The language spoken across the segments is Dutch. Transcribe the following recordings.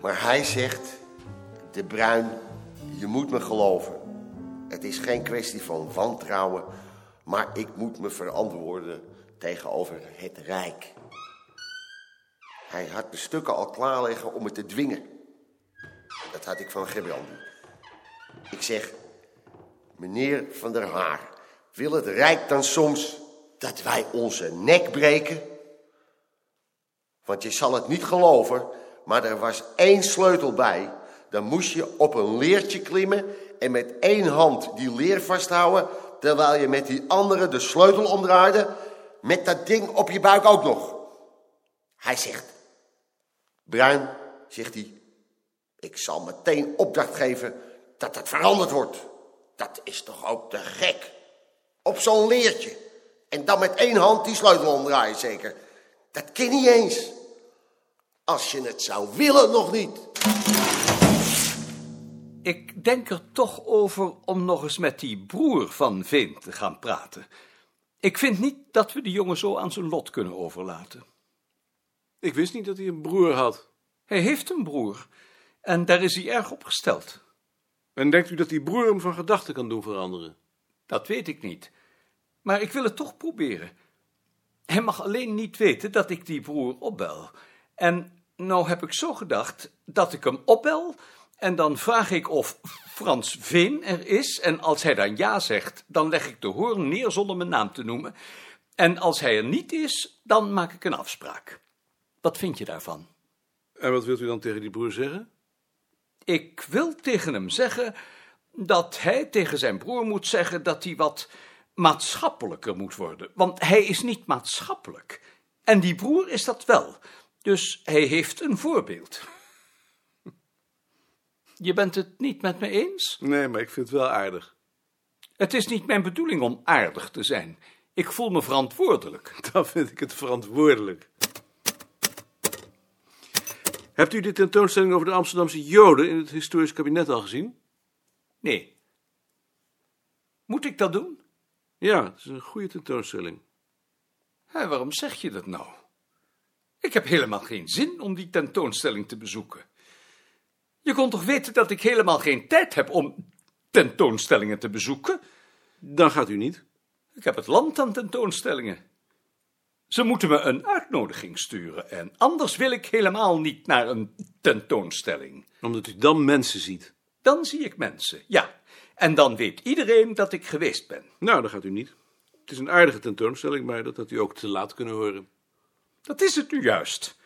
Maar hij zegt... De Bruin, je moet me geloven. Het is geen kwestie van wantrouwen... maar ik moet me verantwoorden tegenover het Rijk. Hij had de stukken al klaar liggen om me te dwingen. Dat had ik van Gebrandi. Ik zeg... Meneer Van der Haar, wil het Rijk dan soms dat wij onze nek breken? Want je zal het niet geloven, maar er was één sleutel bij. Dan moest je op een leertje klimmen en met één hand die leer vasthouden, terwijl je met die andere de sleutel omdraaide, met dat ding op je buik ook nog. Hij zegt, Bruin, zegt hij, ik zal meteen opdracht geven dat het veranderd wordt. Dat is toch ook te gek? Op zo'n leertje. En dan met één hand die sleutel omdraaien, zeker. Dat ken niet eens. Als je het zou willen, nog niet. Ik denk er toch over om nog eens met die broer van Veen te gaan praten. Ik vind niet dat we die jongen zo aan zijn lot kunnen overlaten. Ik wist niet dat hij een broer had. Hij heeft een broer en daar is hij erg op gesteld. En denkt u dat die broer hem van gedachten kan doen veranderen? Dat weet ik niet. Maar ik wil het toch proberen. Hij mag alleen niet weten dat ik die broer opbel. En nou heb ik zo gedacht dat ik hem opbel en dan vraag ik of Frans Veen er is. En als hij dan ja zegt, dan leg ik de hoorn neer zonder mijn naam te noemen. En als hij er niet is, dan maak ik een afspraak. Wat vind je daarvan? En wat wilt u dan tegen die broer zeggen? Ik wil tegen hem zeggen dat hij tegen zijn broer moet zeggen dat hij wat maatschappelijker moet worden. Want hij is niet maatschappelijk. En die broer is dat wel. Dus hij heeft een voorbeeld. Je bent het niet met me eens? Nee, maar ik vind het wel aardig. Het is niet mijn bedoeling om aardig te zijn. Ik voel me verantwoordelijk. Dan vind ik het verantwoordelijk. Hebt u de tentoonstelling over de Amsterdamse Joden in het historisch kabinet al gezien? Nee. Moet ik dat doen? Ja, het is een goede tentoonstelling. Hé, waarom zeg je dat nou? Ik heb helemaal geen zin om die tentoonstelling te bezoeken. Je kon toch weten dat ik helemaal geen tijd heb om tentoonstellingen te bezoeken? Dan gaat u niet. Ik heb het land aan tentoonstellingen. Ze moeten me een uitnodiging sturen en anders wil ik helemaal niet naar een tentoonstelling. Omdat u dan mensen ziet. Dan zie ik mensen, ja. En dan weet iedereen dat ik geweest ben. Nou, dan gaat u niet. Het is een aardige tentoonstelling, maar dat had u ook te laat kunnen horen. Dat is het nu juist.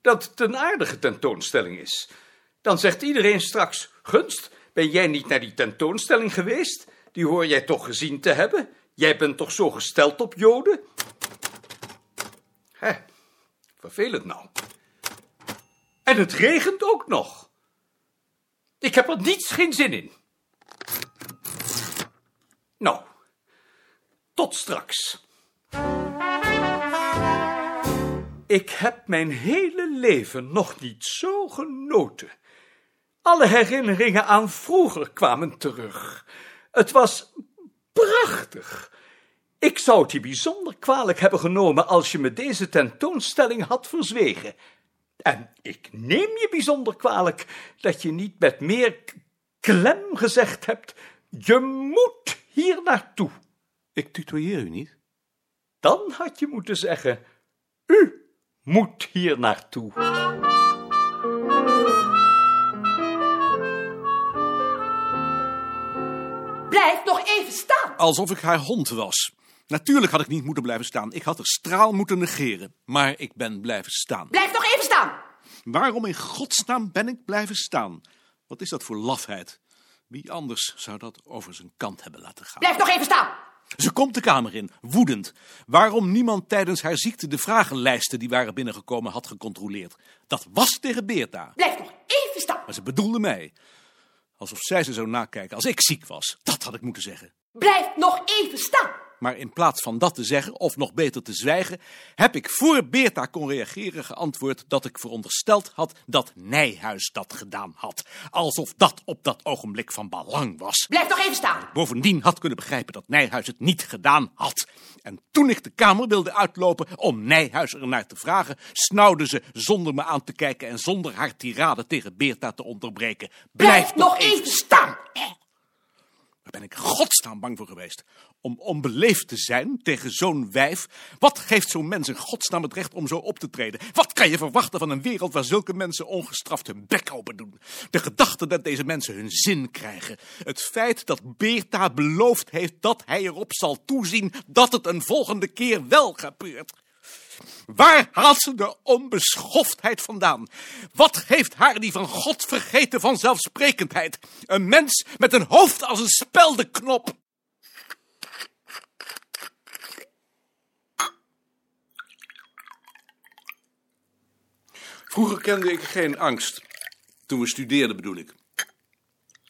Dat het een aardige tentoonstelling is. Dan zegt iedereen straks: Gunst, ben jij niet naar die tentoonstelling geweest? Die hoor jij toch gezien te hebben? Jij bent toch zo gesteld op Joden? Hé, vervelend nou. En het regent ook nog. Ik heb er niets geen zin in. Nou, tot straks. Ik heb mijn hele leven nog niet zo genoten. Alle herinneringen aan vroeger kwamen terug. Het was prachtig. Ik zou het je bijzonder kwalijk hebben genomen als je me deze tentoonstelling had verzwegen. En ik neem je bijzonder kwalijk dat je niet met meer klem gezegd hebt: je moet hier naartoe. Ik tutoieer u niet. Dan had je moeten zeggen: u moet hier naartoe. Blijf nog even staan. Alsof ik haar hond was. Natuurlijk had ik niet moeten blijven staan. Ik had er straal moeten negeren. Maar ik ben blijven staan. Blijf nog even staan. Waarom in godsnaam ben ik blijven staan? Wat is dat voor lafheid? Wie anders zou dat over zijn kant hebben laten gaan? Blijf nog even staan. Ze komt de kamer in, woedend. Waarom niemand tijdens haar ziekte de vragenlijsten die waren binnengekomen had gecontroleerd? Dat was tegen Beerta. Blijf nog even staan. Maar ze bedoelde mij. Alsof zij ze zou nakijken als ik ziek was. Dat had ik moeten zeggen. Blijf nog even staan. Maar in plaats van dat te zeggen, of nog beter te zwijgen, heb ik voor Beerta kon reageren geantwoord dat ik verondersteld had dat Nijhuis dat gedaan had. Alsof dat op dat ogenblik van belang was. Blijf nog even staan. Bovendien had kunnen begrijpen dat Nijhuis het niet gedaan had. En toen ik de kamer wilde uitlopen om Nijhuis er naar te vragen, snauwde ze zonder me aan te kijken en zonder haar tirade tegen Beerta te onderbreken. Blijf nog even staan. Daar ben ik godsnaam bang voor geweest. Om onbeleefd te zijn tegen zo'n wijf. Wat geeft zo'n mens in godsnaam het recht om zo op te treden? Wat kan je verwachten van een wereld waar zulke mensen ongestraft hun bek open doen? De gedachte dat deze mensen hun zin krijgen. Het feit dat Beerta beloofd heeft dat hij erop zal toezien dat het een volgende keer wel gebeurt. Waar haalt ze de onbeschoftheid vandaan? Wat geeft haar die van God vergeten vanzelfsprekendheid? Een mens met een hoofd als een speldenknop. Vroeger kende ik geen angst. Toen we studeerden bedoel ik.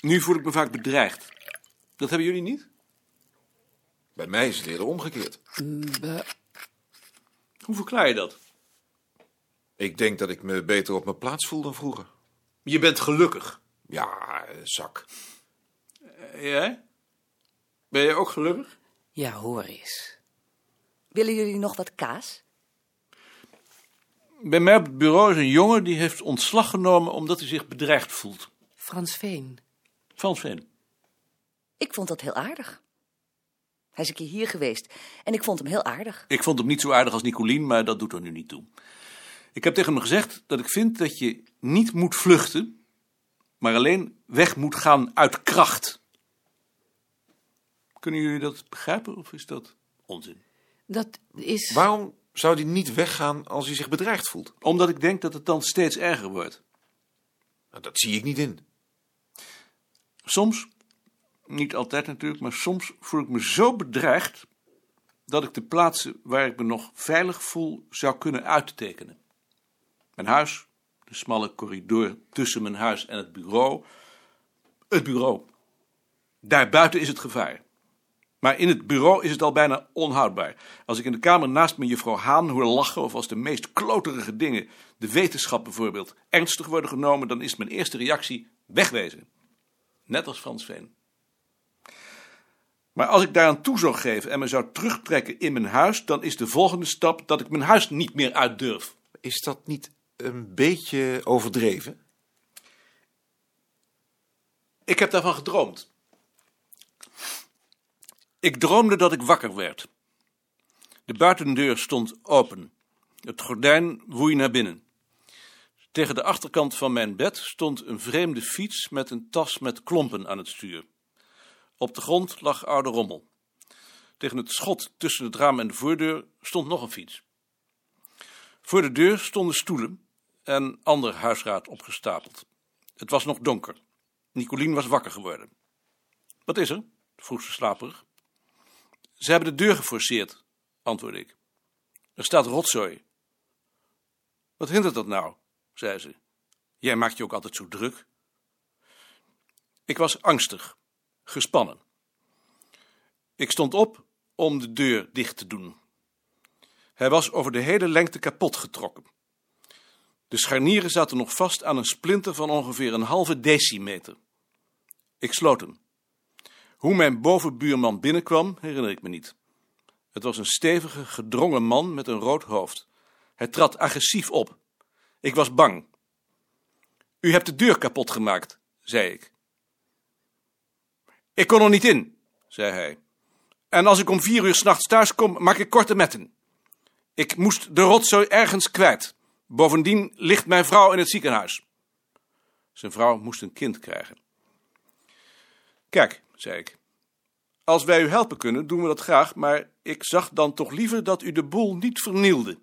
Nu voel ik me vaak bedreigd. Dat hebben jullie niet? Bij mij is het eerder omgekeerd. Hoe verklaar je dat? Ik denk dat ik me beter op mijn plaats voel dan vroeger. Je bent gelukkig. Ja, eh, zak. Eh, Jij? Ben je ook gelukkig? Ja, hoor eens. Willen jullie nog wat kaas? Bij mij op het bureau is een jongen die heeft ontslag genomen omdat hij zich bedreigd voelt. Frans Veen. Frans Veen. Ik vond dat heel aardig. Hij is een keer hier geweest en ik vond hem heel aardig. Ik vond hem niet zo aardig als Nicolien, maar dat doet er nu niet toe. Ik heb tegen hem gezegd dat ik vind dat je niet moet vluchten, maar alleen weg moet gaan uit kracht. Kunnen jullie dat begrijpen of is dat onzin? Dat is... Waarom zou hij niet weggaan als hij zich bedreigd voelt? Omdat ik denk dat het dan steeds erger wordt. Nou, Dat zie ik niet in. Soms, niet altijd natuurlijk, maar soms voel ik me zo bedreigd dat ik de plaatsen waar ik me nog veilig voel zou kunnen uittekenen. Mijn huis, de smalle corridor tussen mijn huis en het bureau. Het bureau. Daarbuiten is het gevaar. Maar in het bureau is het al bijna onhoudbaar. Als ik in de kamer naast me juffrouw Haan hoor lachen of als de meest kloterige dingen, de wetenschap bijvoorbeeld, ernstig worden genomen, dan is mijn eerste reactie wegwezen. Net als Frans Veen. Maar als ik daaraan toe zou geven en me zou terugtrekken in mijn huis, dan is de volgende stap dat ik mijn huis niet meer uit durf. Is dat niet een beetje overdreven? Ik heb daarvan gedroomd. Ik droomde dat ik wakker werd. De buitendeur stond open. Het gordijn woei naar binnen. Tegen de achterkant van mijn bed stond een vreemde fiets met een tas met klompen aan het stuur. Op de grond lag oude rommel. Tegen het schot tussen het raam en de voordeur stond nog een fiets. Voor de deur stonden stoelen en ander huisraad opgestapeld. Het was nog donker. Nicolien was wakker geworden. Wat is er? vroeg ze slaperig. Ze hebben de deur geforceerd, antwoordde ik. Er staat rotzooi. Wat hindert dat nou? zei ze. Jij maakt je ook altijd zo druk. Ik was angstig, gespannen. Ik stond op om de deur dicht te doen. Hij was over de hele lengte kapot getrokken. De scharnieren zaten nog vast aan een splinter van ongeveer een halve decimeter. Ik sloot hem. Hoe mijn bovenbuurman binnenkwam, herinner ik me niet. Het was een stevige, gedrongen man met een rood hoofd. Hij trad agressief op. Ik was bang. U hebt de deur kapot gemaakt, zei ik. Ik kon er niet in, zei hij. En als ik om vier uur s'nachts thuis kom, maak ik korte metten. Ik moest de rotzooi ergens kwijt. Bovendien ligt mijn vrouw in het ziekenhuis. Zijn vrouw moest een kind krijgen. Kijk, zei ik. Als wij u helpen kunnen, doen we dat graag, maar ik zag dan toch liever dat u de boel niet vernielde.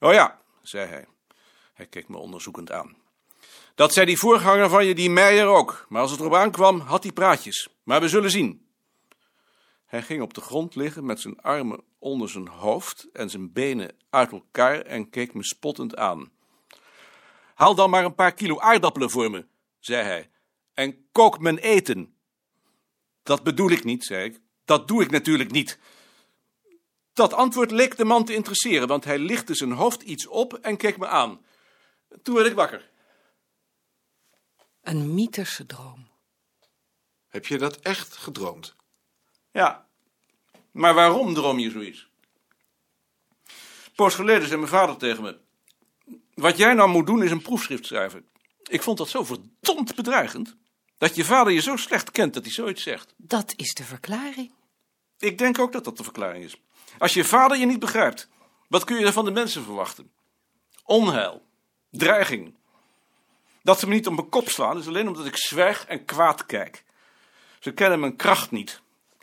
Oh ja, zei hij. Hij keek me onderzoekend aan. Dat zei die voorganger van je, die Meijer ook. Maar als het erop aankwam, had hij praatjes. Maar we zullen zien. Hij ging op de grond liggen met zijn armen onder zijn hoofd en zijn benen uit elkaar en keek me spottend aan. Haal dan maar een paar kilo aardappelen voor me, zei hij, en kook mijn eten. Dat bedoel ik niet, zei ik. Dat doe ik natuurlijk niet. Dat antwoord leek de man te interesseren, want hij lichtte zijn hoofd iets op en keek me aan. Toen werd ik wakker. Een mythische droom. Heb je dat echt gedroomd? Ja, maar waarom droom je zoiets? Poos geleden zei mijn vader tegen me: Wat jij nou moet doen is een proefschrift schrijven. Ik vond dat zo verdomd bedreigend. Dat je vader je zo slecht kent dat hij zoiets zegt. Dat is de verklaring. Ik denk ook dat dat de verklaring is. Als je vader je niet begrijpt, wat kun je dan van de mensen verwachten? Onheil, dreiging. Dat ze me niet op mijn kop slaan is alleen omdat ik zwijg en kwaad kijk. Ze kennen mijn kracht niet,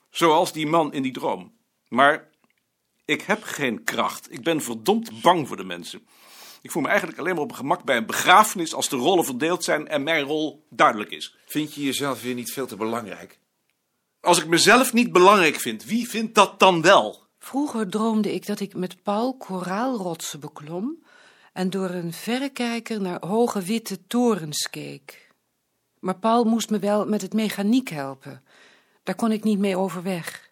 zoals die man in die droom. Maar ik heb geen kracht. Ik ben verdomd bang voor de mensen. Ik voel me eigenlijk alleen maar op mijn gemak bij een begrafenis als de rollen verdeeld zijn en mijn rol duidelijk is. Vind je jezelf weer niet veel te belangrijk? Als ik mezelf niet belangrijk vind, wie vindt dat dan wel? Vroeger droomde ik dat ik met Paul koraalrotsen beklom en door een verrekijker naar hoge witte torens keek. Maar Paul moest me wel met het mechaniek helpen. Daar kon ik niet mee overweg.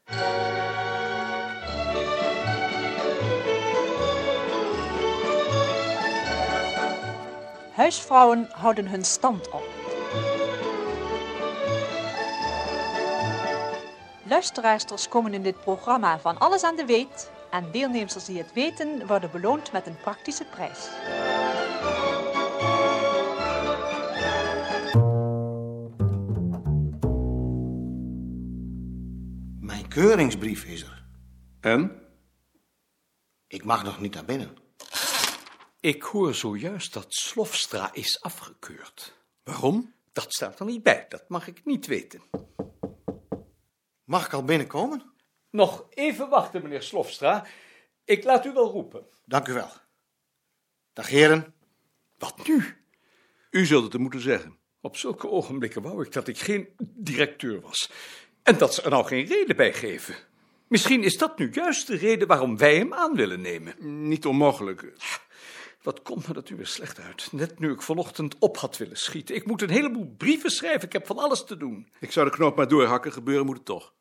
Huisvrouwen houden hun stand op. Luisteraarsters komen in dit programma van alles aan de weet en deelnemers die het weten worden beloond met een praktische prijs. Mijn keuringsbrief is er. En? Ik mag nog niet naar binnen. Ik hoor zojuist dat Slofstra is afgekeurd. Waarom? Dat staat er niet bij, dat mag ik niet weten. Mag ik al binnenkomen? Nog even wachten, meneer Slofstra. Ik laat u wel roepen. Dank u wel. Dag heren. Wat nu? U zult het er moeten zeggen. Op zulke ogenblikken wou ik dat ik geen directeur was. En dat ze er nou geen reden bij geven. Misschien is dat nu juist de reden waarom wij hem aan willen nemen. Niet onmogelijk. Wat komt me dat u weer slecht uit? Net nu ik vanochtend op had willen schieten. Ik moet een heleboel brieven schrijven. Ik heb van alles te doen. Ik zou de knoop maar doorhakken, gebeuren moet het toch.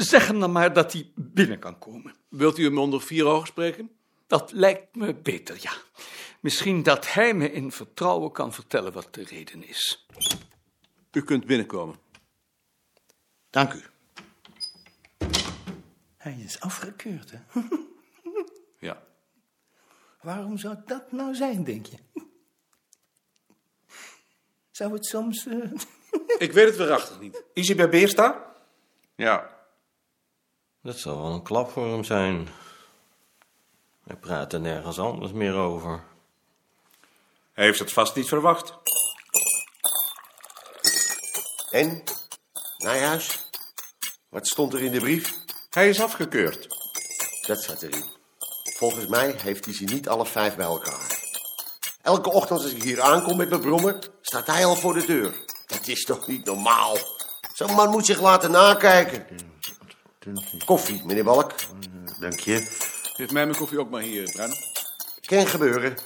Zeg hem dan maar dat hij binnen kan komen. Wilt u hem onder vier ogen spreken? Dat lijkt me beter, ja. Misschien dat hij me in vertrouwen kan vertellen wat de reden is. U kunt binnenkomen. Dank u. Hij is afgekeurd, hè? Ja. Waarom zou dat nou zijn, denk je? Zou het soms... eh, Ik weet het waarachtig niet. Is hij bij Beersta? Ja. Dat zal wel een klap voor hem zijn. Hij praat er nergens anders meer over. Hij heeft het vast niet verwacht. En? Nijhuis? Wat stond er in de brief? Hij is afgekeurd. Dat zat erin. Volgens mij heeft hij ze niet alle vijf bij elkaar. Elke ochtend als ik hier aankom met mijn brommer, staat hij al voor de deur. Dat is toch niet normaal? Zo'n man moet zich laten nakijken. Koffie, meneer Balk. Dank je. Geef mij mijn koffie ook maar hier, Bruin. Kan gebeuren.